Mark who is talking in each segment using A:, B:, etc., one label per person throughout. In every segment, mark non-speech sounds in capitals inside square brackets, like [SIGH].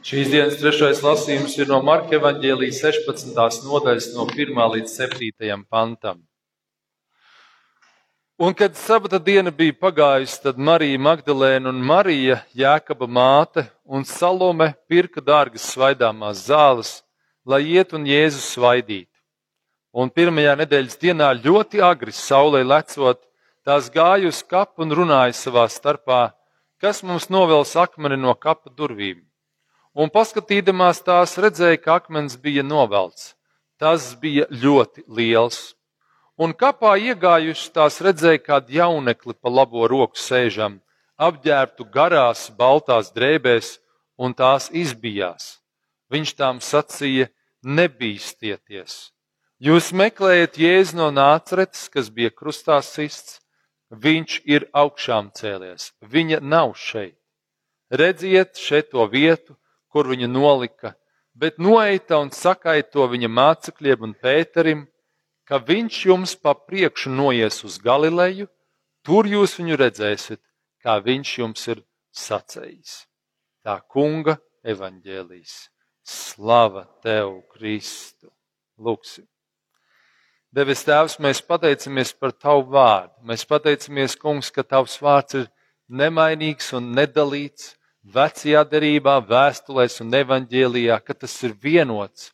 A: Šīs dienas trešais lasījums ir no Marka Evanģēlijas 16. nodaļas, no 1 līdz 7. pantam. Un, kad sabata diena bija pagājusi, tad Marija Magdalēna un Marija, Jēkaba māte un Salome pirka dārgas svaidāmās zāles, lai iet un Jēzu svaidītu. Un pirmajā nedēļas dienā ļoti agri saulē lecot, tās gāja uz kapu un runāja savā starpā, kas mums novels akmeni no kapa durvīm un paskatīdamās tās redzēja, ka akmens bija novelts. Tas bija ļoti liels. Un kapā iegājuši tās redzēja kādu jaunekli pa labo roku sēžam, apģērbtu garās, baltās drēbēs, un tās izbijās. Viņš tām sacīja: Nebīsties! Jūs meklējat jēzu no nācretes, kas bija krustā sists, viņš ir augšām cēlies, viņa nav šeit. Redziet šeit to vietu, kur viņu nolika, bet noeita un sakaita to viņa mācekļiem un Pēterim, ka viņš jums pa priekšu noies uz Galileju, tur jūs viņu redzēsiet, kā viņš jums ir sacējis. Tā kunga evaņģēlīs. Slava tev, Kristu! Lūksim! Devis Tēvs, mēs pateicamies par Tavu vārdu. Mēs pateicamies, Kungs, ka Tavs vārds ir nemainīgs un nedalīts vecajā derībā, vēstulēs un evaņģēlijā, ka tas ir vienots.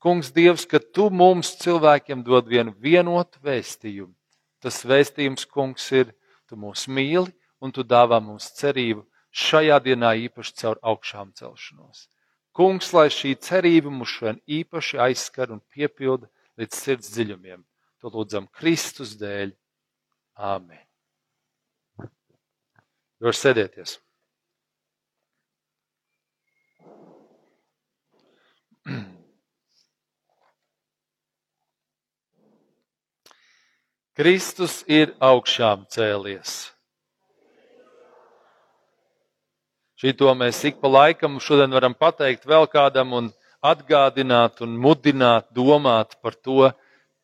A: Kungs, Dievs, ka Tu mums cilvēkiem dod vienu vienotu vēstījumu. Tas vēstījums, Kungs, ir, Tu mūs mīli un Tu dāvā mums cerību šajā dienā īpaši caur augšām celšanos. Kungs, lai šī cerība mūs šodien īpaši aizskar un piepilda līdz sirds dziļumiem. To lūdzam Kristus dēļ. Āmen. Var sēdēties. Kristus ir augšām cēlies. Šito mēs ik pa laikam šodien varam pateikt vēl kādam un atgādināt un mudināt domāt par to,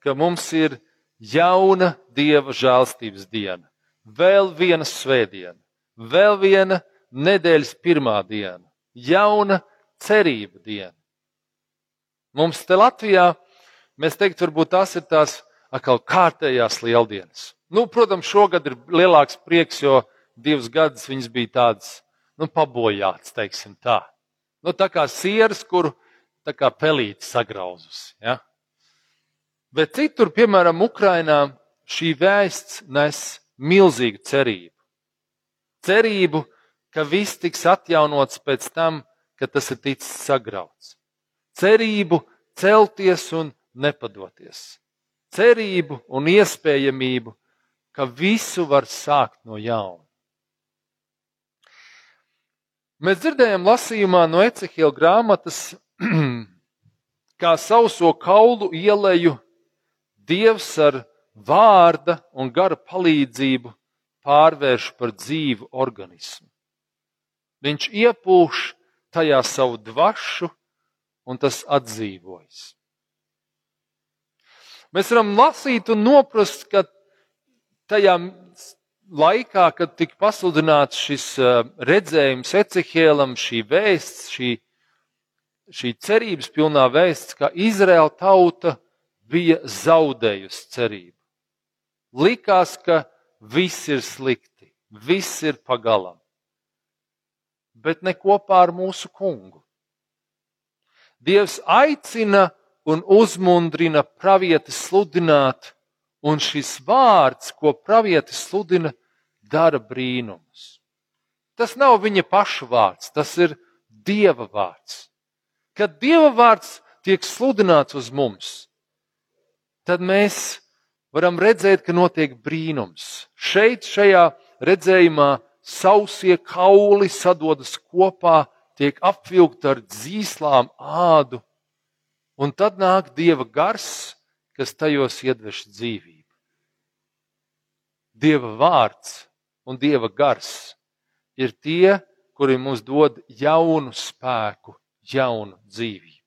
A: ka mums ir jauna Dieva žēlstības diena, vēl viena svētdiena, vēl viena nedēļas pirmā diena, jauna cerība diena. Mums te Latvijā, mēs teikt, varbūt tās ir tās atkal kārtējās lieldienas. Nu, protams, šogad ir lielāks prieks, jo divus gadus viņas bija tādas, nu, pabojāts, teiksim tā. Nu, tā kā sieras, kuru tā kā pelīti sagrauzusi. Ja? Bet citur, piemēram, Ukrainā, šī vēsts nes milzīgu cerību. Cerību, ka viss tiks atjaunots pēc tam, kad tas ir ticis sagrauts cerību celties un nepadoties, cerību un iespējamību, ka visu var sākt no jauna. Mēs dzirdējām lasījumā no Ecehila grāmatas, [CLEARS THROAT] kā sauso kaulu ieleju Dievs ar vārda un gara palīdzību pārvērš par dzīvu organismu. Viņš iepūš tajā savu dvašu, un tas atdzīvojas. Mēs varam lasīt un noprast, ka tajā laikā, kad tika pasludināts šis uh, redzējums Ecehēlam, šī vēsts, šī, šī cerības pilnā vēsts, ka Izraēla tauta bija zaudējusi cerību. Likās, ka viss ir slikti, viss ir pagalam, bet ne kopā ar mūsu kungu. Dievs aicina un uzmundrina pravieti sludināt, un šis vārds, ko pravieti sludina, dara brīnumus. Tas nav viņa paša vārds, tas ir Dieva vārds. Kad Dieva vārds tiek sludināts uz mums, tad mēs varam redzēt, ka notiek brīnums. Šeit, šajā redzējumā, sausie kauli sadodas kopā, tiek apvilkta ar dzīslām ādu, un tad nāk dieva gars, kas tajos iedvež dzīvību. Dieva vārds un dieva gars ir tie, kuri mums dod jaunu spēku, jaunu dzīvību.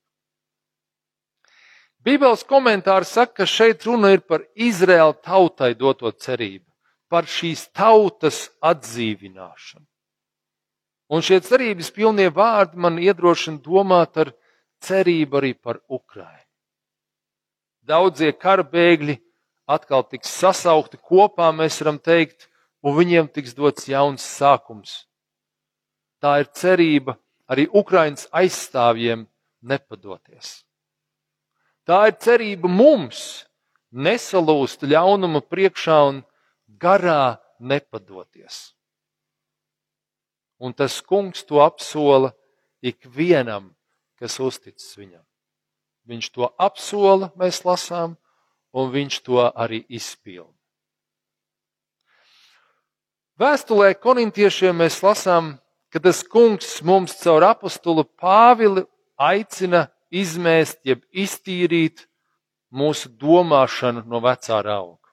A: Bībeles komentāri saka, ka šeit runa ir par Izraēla tautai doto cerību, par šīs tautas atdzīvināšanu. Un šie cerības pilnie vārdi man iedrošina domāt ar cerību arī par Ukrainu. Daudzie kara bēgļi atkal tiks sasaukti kopā, mēs varam teikt, un viņiem tiks dots jauns sākums. Tā ir cerība arī Ukraiņas aizstāvjiem nepadoties. Tā ir cerība mums nesalūst ļaunuma priekšā un garā nepadoties. Un tas kungs to apsola ikvienam, kas uzticis viņam. Viņš to apsola, mēs lasām, un viņš to arī izpilda. Vēstulē korintiešiem mēs lasām, ka tas kungs mums caur apakstulu Pāvili aicina izmēst, jeb iztīrīt mūsu domāšanu no vecā rauga.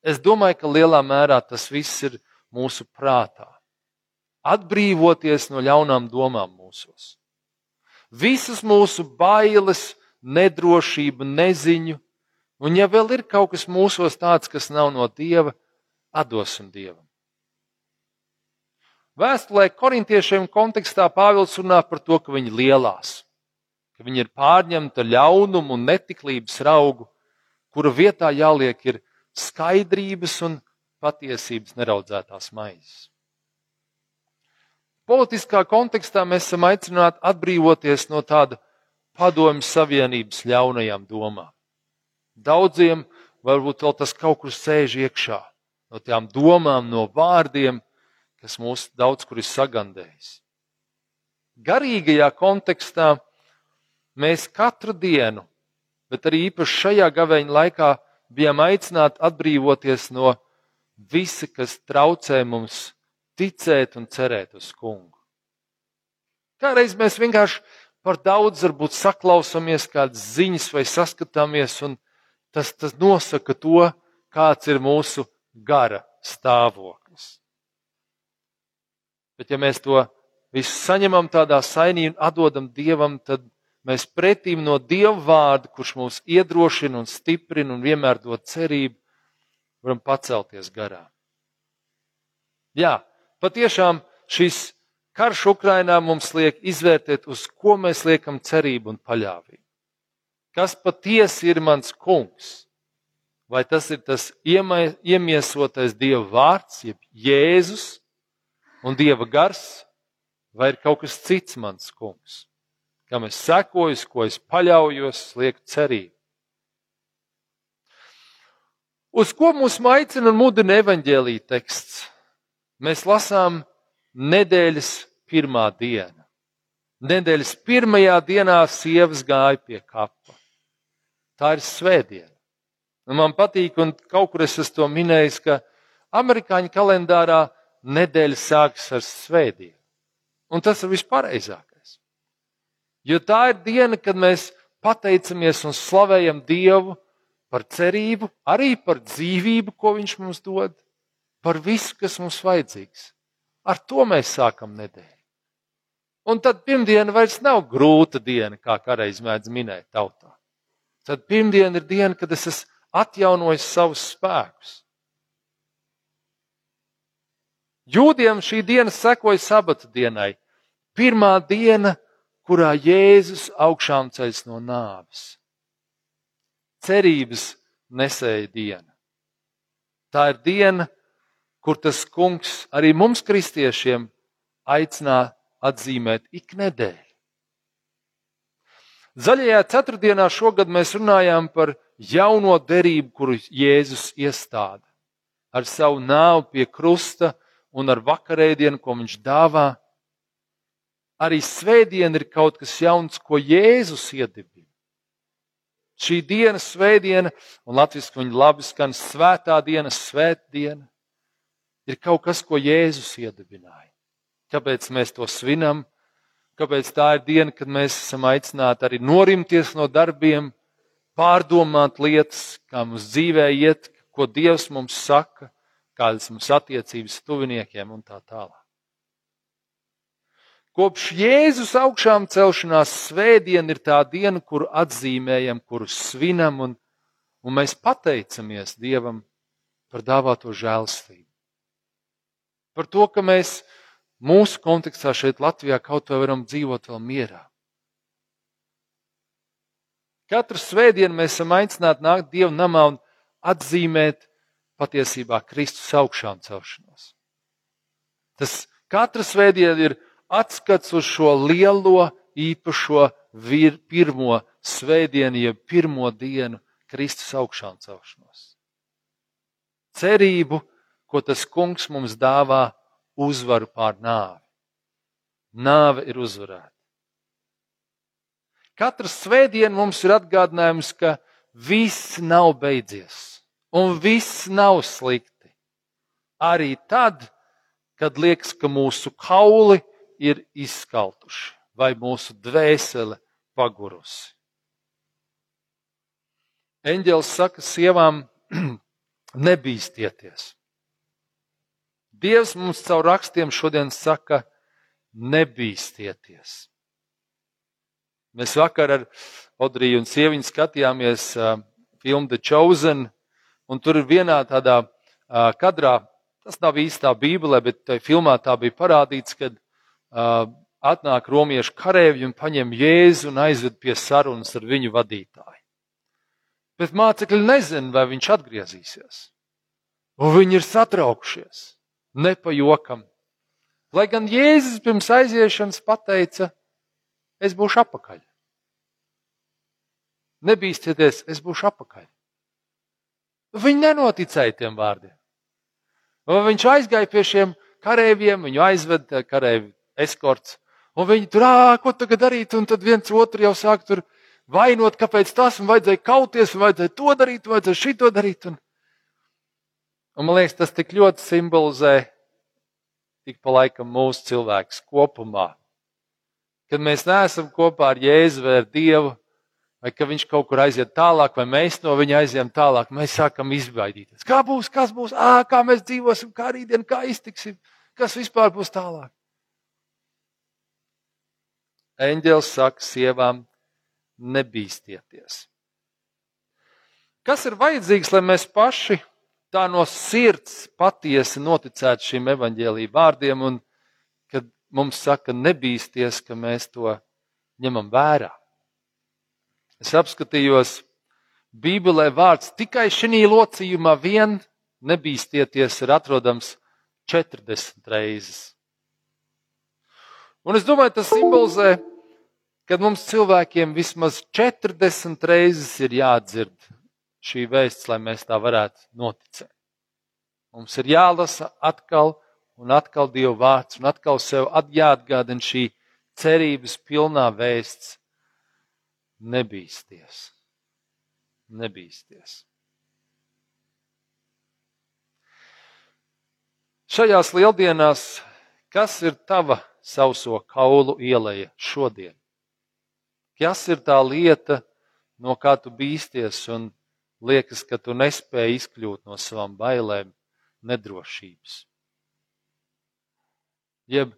A: Es domāju, ka lielā mērā tas viss ir mūsu prātā. Atbrīvoties no ļaunām domām mūsos. Visas mūsu bailes, nedrošība, neziņu, un ja vēl ir kaut kas mūsos tāds, kas nav no Dieva, atdosim Dievam. Vēstulē korintiešiem kontekstā Pāvils runā par to, ka viņi lielās, ka viņi ir pārņemta ļaunumu un netiklības raugu, kura vietā jāliek ir skaidrības un patiesības neraudzētās maizes. Politiskā kontekstā mēs esam aicināti atbrīvoties no tāda padomju savienības ļaunajām domām. Daudziem varbūt vēl tas kaut kur sēž iekšā, no tām domām, no vārdiem, kas mūs daudz kur ir sagandējis. Garīgajā kontekstā mēs katru dienu, bet arī īpaši šajā gaveņa laikā, bijām aicināti atbrīvoties no visa, kas traucē mums ticēt un cerēt uz kungu. Kādreiz mēs vienkārši par daudz varbūt saklausāmies kādas ziņas vai saskatāmies, un tas, tas nosaka to, kāds ir mūsu gara stāvoklis. Bet ja mēs to visu saņemam tādā sainī un atdodam Dievam, tad mēs pretīm no Dieva vārda, kurš mūs iedrošina un stiprina un vienmēr dod cerību, varam pacelties garā. Jā, patiešām šis karš Ukrainā mums liek izvērtēt, uz ko mēs liekam cerību un paļāvību. Kas patiesi ir mans kungs? Vai tas ir tas iemiesotais Dieva vārds, jeb Jēzus, un Dieva gars, vai ir kaut kas cits mans kungs, kam es sekoju, ko es paļaujos, lieku cerību. Uz ko mūs maicina un mudina evaņģēlīja teksts? Mēs lasām nedēļas pirmā diena. Nedēļas pirmajā dienā sievas gāja pie kapa. Tā ir svētdiena. Un man patīk, un kaut kur es to minējis, ka amerikāņu kalendārā nedēļa sākas ar svētdienu. Un tas ir vispareizākais. Jo tā ir diena, kad mēs pateicamies un slavējam Dievu par cerību, arī par dzīvību, ko Viņš mums dod, par visu, kas mums vajadzīgs. Ar to mēs sākam nedēļu. Un tad pirmdiena vairs nav grūta diena, kā kādreiz mēdz minēt tautā. Tad pirmdiena ir diena, kad es esmu atjaunojis savus spēkus. Jūdiem šī diena sekoja sabata dienai. Pirmā diena, kurā Jēzus augšām ceļas no nāves. Cerības nesēja diena. Tā ir diena, kur tas kungs arī mums, kristiešiem, aicinā atzīmēt ik nedēļu. Zaļajā ceturtdienā šogad mēs runājām par jauno derību, kuru Jēzus iestāda ar savu nāvu pie krusta un ar vakarēdienu, ko viņš dāvā. Arī svētdiena ir kaut kas jauns, ko Jēzus iedibina. Šī diena, svētdiena, un latviešu viņa labi skan svētā diena, svētdiena, ir kaut kas, ko Jēzus iedibināja. Kāpēc mēs to svinam? Kāpēc tā ir diena, kad mēs esam aicināti arī norimties no darbiem, pārdomāt lietas, kā mums dzīvē iet, ko Dievs mums saka, kādas mums attiecības tuviniekiem un tā tālāk. Kopš Jēzus augšām celšanās svētdiena ir tā diena, kuru atzīmējam, kuru svinam, un, un mēs pateicamies Dievam par dāvāto žēlstību. Par to, ka mēs mūsu kontekstā šeit Latvijā kaut vai varam dzīvot vēl mierā. Katru svētdienu mēs esam aicināti nākt Dieva namā un atzīmēt patiesībā Kristus augšām celšanos. Tas katra svētdiena ir atskats uz šo lielo, īpašo vir, pirmo svētdienu, jeb pirmo dienu Kristus augšām celšanos. Cerību, ko tas kungs mums dāvā uzvaru pār nāvi. Nāve ir uzvarēta. Katru svētdienu mums ir atgādinājums, ka viss nav beidzies un viss nav slikti. Arī tad, kad liekas, ka mūsu kauli ir izskaltuši vai mūsu dvēsele pagurusi. Eņģēlis saka sievām, [CLEARS THROAT] nebīsties. Dievs mums caur rakstiem šodien saka, nebīsties. Mēs vakar ar Odriju un sieviņu skatījāmies uh, filmu The Chosen, un tur ir vienā tādā uh, kadrā, tas nav īstā bībelē, bet tajā filmā tā bija parādīts, kad uh, atnāk romiešu karēvi un paņem Jēzu un aizved pie sarunas ar viņu vadītāju. Bet mācekļi nezina, vai viņš atgriezīsies. Un viņi ir satraukšies, nepajokam. Lai gan Jēzus pirms aiziešanas pateica, es būšu apakaļ. Nebīsties, es būšu apakaļ. Viņi nenoticēja tiem vārdiem. Un viņš aizgāja pie šiem kareiviem, viņu aizveda kareivi eskorts, un viņi tur, ā, ko tagad darīt, un tad viens otru jau sāk tur vainot, kāpēc tas, un vajadzēja kauties, un vajadzēja to darīt, un vajadzēja šito darīt. Un, un man liekas, tas tik ļoti simbolizē tik pa laikam mūsu cilvēks kopumā kad mēs neesam kopā ar Jēzu vai ar Dievu, vai ka viņš kaut kur aiziet tālāk, vai mēs no viņa aizjām tālāk, mēs sākam izbaidīties. Kā būs, kas būs, ā, kā mēs dzīvosim, kā rītdien, kā iztiksim, kas vispār būs tālāk. Eņģēlis saka sievām, nebīsties. Kas ir vajadzīgs, lai mēs paši tā no sirds patiesi noticētu šīm evaņģēlīju vārdiem un mums saka, nebīsties, ka mēs to ņemam vērā. Es apskatījos, Bībelē vārds tikai šī locījumā vien nebīstieties ir atrodams 40 reizes. Un es domāju, tas simbolizē, ka mums cilvēkiem vismaz 40 reizes ir jādzird šī vēsts, lai mēs tā varētu noticēt. Mums ir jālasa atkal un atkal Dieva vārds, un atkal sev jāatgādina šī cerības pilnā vēsts. Nebīsties, nebīsties. Šajās lieldienās, kas ir tava sauso kaulu ieleja šodien? Kas ir tā lieta, no kā tu bīsties un liekas, ka tu nespēji izkļūt no savām bailēm, nedrošības? jeb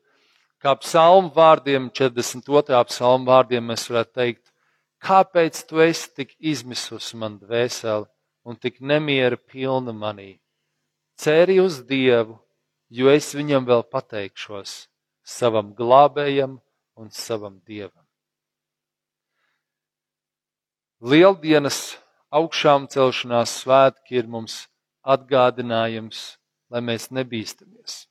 A: kā psalmu vārdiem, 42. psalmu vārdiem mēs varētu teikt, kāpēc tu esi tik izmisus man dvēseli un tik nemiera pilna manī? Ceri uz Dievu, jo es viņam vēl pateikšos, savam glābējam un savam Dievam. Lieldienas augšām celšanās svētki ir mums atgādinājums, lai mēs nebīstamies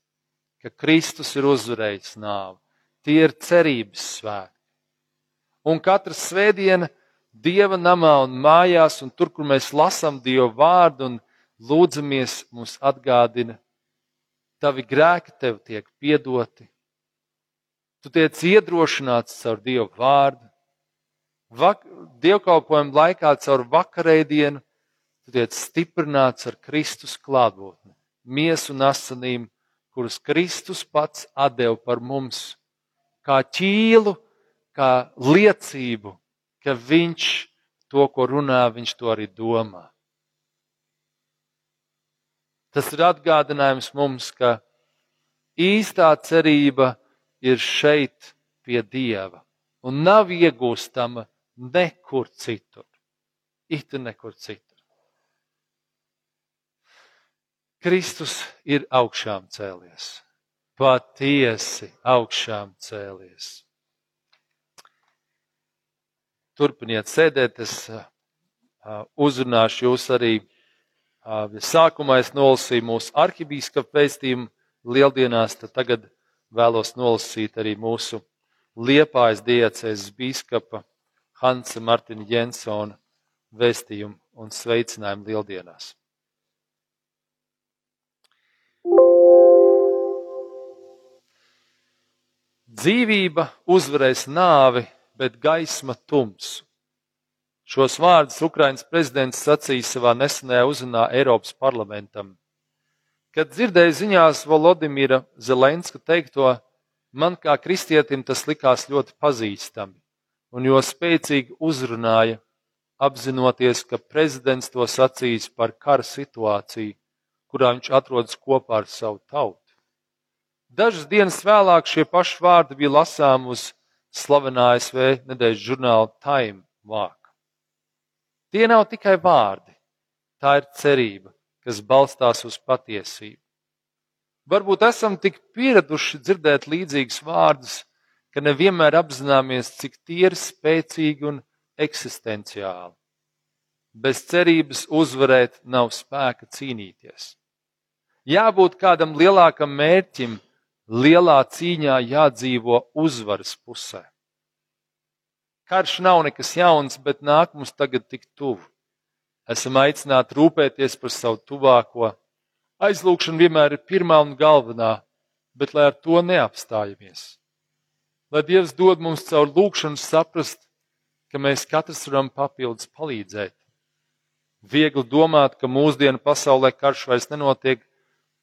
A: ka Kristus ir uzvarējis nāvi. Tie ir cerības svētki. Un katra svētdiena Dieva namā un mājās, un tur, kur mēs lasām Dieva vārdu un lūdzamies, mums atgādina, tavi grēki tev tiek piedoti. Tu tiec iedrošināts caur Dieva vārdu. Vak dievkalpojuma laikā caur vakarēdienu tu tiec stiprināts ar Kristus klātbūtni, miesu un asinīm kurus Kristus pats atdeva par mums, kā ķīlu, kā liecību, ka Viņš to, ko runā, Viņš to arī domā. Tas ir atgādinājums mums, ka īstā cerība ir šeit pie Dieva un nav iegūstama nekur citur. It nekur citur. Kristus ir augšām cēlies. patiesi augšām cēlies. Turpiniet sēdēt, es uzrunāšu jūs arī. Sākumā es nolasīju mūsu arhibīskapa vēstījumu lieldienās, tad tagad vēlos nolasīt arī mūsu liepājas diecēs bīskapa Hansa Martina Jensona vēstījumu un sveicinājumu lieldienās. Dzīvība uzvarēs nāvi, bet gaisma tumsu. Šos vārdus Ukrainas prezidents sacīja savā nesenajā uzrunā Eiropas parlamentam. Kad dzirdēju ziņās Volodimira Zelenska teikto, man kā kristietim tas likās ļoti pazīstami, un jo spēcīgi uzrunāja, apzinoties, ka prezidents to sacīs par kara situāciju, kurā viņš atrodas kopā ar savu tautu. Dažas dienas vēlāk šie paši vārdi bija lasām uz slavenā ASV nedēļas žurnāla Time vāka. Tie nav tikai vārdi, tā ir cerība, kas balstās uz patiesību. Varbūt esam tik pieraduši dzirdēt līdzīgus vārdus, ka nevienmēr apzināmies, cik tie ir spēcīgi un eksistenciāli. Bez cerības uzvarēt nav spēka cīnīties. Jābūt kādam lielākam mērķim, lielā cīņā jādzīvo uzvaras pusē. Karš nav nekas jauns, bet nāk mums tagad tik tuvu. Esam aicināti rūpēties par savu tuvāko. Aizlūkšana vienmēr ir pirmā un galvenā, bet lai ar to neapstājamies. Lai Dievs dod mums caur lūkšanu saprast, ka mēs katrs varam papildus palīdzēt. Viegli domāt, ka mūsdienu pasaulē karš vairs nenotiek,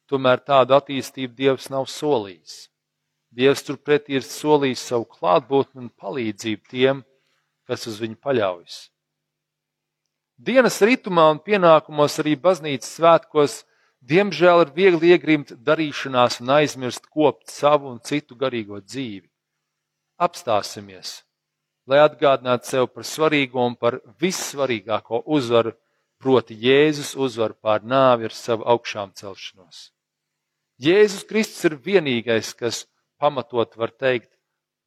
A: Tomēr tādu attīstību Dievs nav solījis. Dievs turpretī ir solījis savu klātbūtni un palīdzību tiem, kas uz viņu paļaujas. Dienas ritumā un pienākumos arī baznīcas svētkos diemžēl ir viegli iegrimt darīšanās un aizmirst kopt savu un citu garīgo dzīvi. Apstāsimies, lai atgādinātu sev par svarīgo un par vissvarīgāko uzvaru, proti Jēzus uzvaru pār nāvi ar savu augšām celšanos. Jēzus Kristus ir vienīgais, kas pamatot var teikt,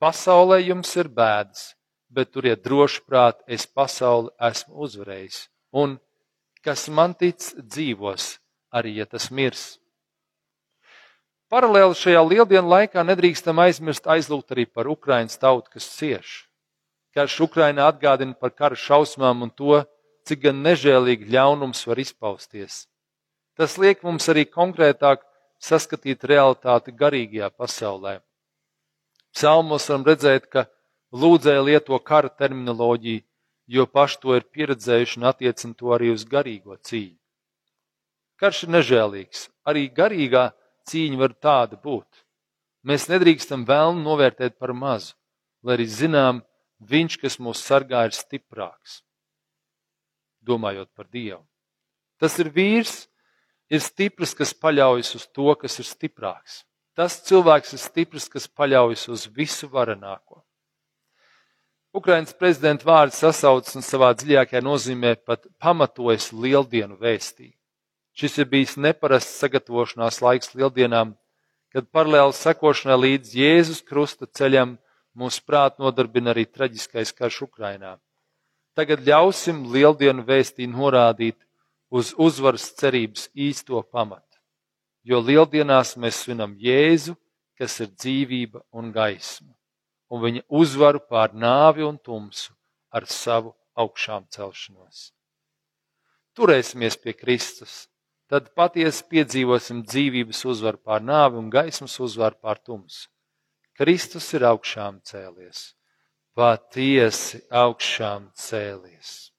A: pasaulē jums ir bēdas, bet turiet droši prāt, es pasauli esmu uzvarējis, un kas man tic dzīvos, arī ja tas mirs. Paralēli šajā lieldienu laikā nedrīkstam aizmirst aizlūgt arī par Ukraiņas tautu, kas cieš. Karš Ukrainā atgādina par kara šausmām un to, cik gan nežēlīgi ļaunums var izpausties. Tas liek mums arī konkrētāk saskatīt realitāti garīgajā pasaulē. Psalmos varam redzēt, ka lūdzēji lieto kara terminoloģiju, jo paši to ir pieredzējuši un attiecina to arī uz garīgo cīņu. Karš ir nežēlīgs, arī garīgā cīņa var tāda būt. Mēs nedrīkstam vēlnu novērtēt par mazu, lai arī zinām, viņš, kas mūs sargā, ir stiprāks. Domājot par Dievu. Tas ir vīrs, ir stiprs, kas paļaujas uz to, kas ir stiprāks. Tas cilvēks ir stiprs, kas paļaujas uz visu varenāko. Ukrainas prezidenta vārds sasaucas un savā dziļākajā nozīmē pat pamatojas lieldienu vēstī. Šis ir bijis neparasts sagatavošanās laiks lieldienām, kad paralēli sekošanai līdz Jēzus krusta ceļam mūsu prāt nodarbina arī traģiskais karš Ukrainā. Tagad ļausim lieldienu vēstī norādīt uz uzvaras cerības īsto pamatu. Jo lieldienās mēs svinam Jēzu, kas ir dzīvība un gaisma, un viņa uzvaru pār nāvi un tumsu ar savu augšām celšanos. Turēsimies pie Kristus, tad patiesi piedzīvosim dzīvības uzvaru pār nāvi un gaismas uzvaru pār tumsu. Kristus ir augšām cēlies, patiesi augšām cēlies.